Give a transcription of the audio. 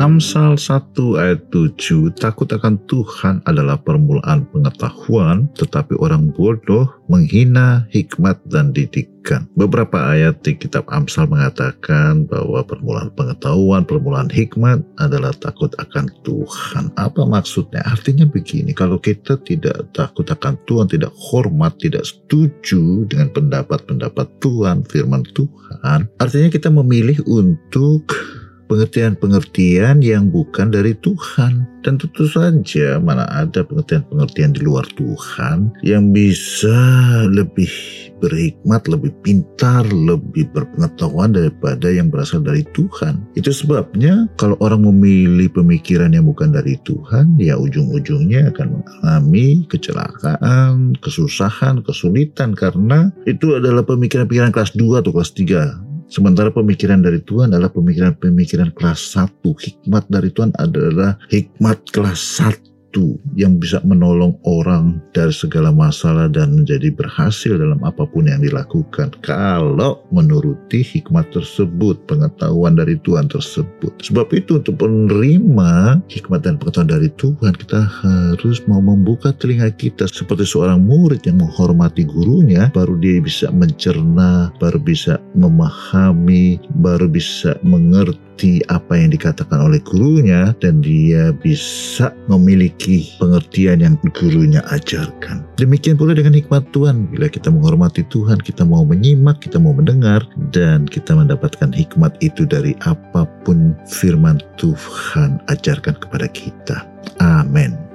Amsal 1 ayat 7, takut akan Tuhan adalah permulaan pengetahuan, tetapi orang bodoh menghina hikmat dan didikan. Beberapa ayat di kitab Amsal mengatakan bahwa permulaan pengetahuan, permulaan hikmat adalah takut akan Tuhan. Apa maksudnya? Artinya begini, kalau kita tidak takut akan Tuhan, tidak hormat, tidak setuju dengan pendapat-pendapat Tuhan, firman Tuhan, artinya kita memilih untuk pengertian-pengertian yang bukan dari Tuhan. Dan tentu saja mana ada pengertian-pengertian di luar Tuhan yang bisa lebih berhikmat, lebih pintar, lebih berpengetahuan daripada yang berasal dari Tuhan. Itu sebabnya kalau orang memilih pemikiran yang bukan dari Tuhan, ya ujung-ujungnya akan mengalami kecelakaan, kesusahan, kesulitan karena itu adalah pemikiran-pemikiran kelas 2 atau kelas 3 Sementara pemikiran dari Tuhan adalah pemikiran-pemikiran kelas 1. Hikmat dari Tuhan adalah hikmat kelas 1 itu yang bisa menolong orang dari segala masalah dan menjadi berhasil dalam apa pun yang dilakukan kalau menuruti hikmat tersebut, pengetahuan dari Tuhan tersebut. Sebab itu untuk menerima hikmat dan pengetahuan dari Tuhan kita harus mau membuka telinga kita seperti seorang murid yang menghormati gurunya baru dia bisa mencerna, baru bisa memahami, baru bisa mengerti apa yang dikatakan oleh gurunya dan dia bisa memiliki pengertian yang gurunya ajarkan. Demikian pula dengan hikmat Tuhan. Bila kita menghormati Tuhan, kita mau menyimak, kita mau mendengar, dan kita mendapatkan hikmat itu dari apa pun firman Tuhan ajarkan kepada kita. Amin.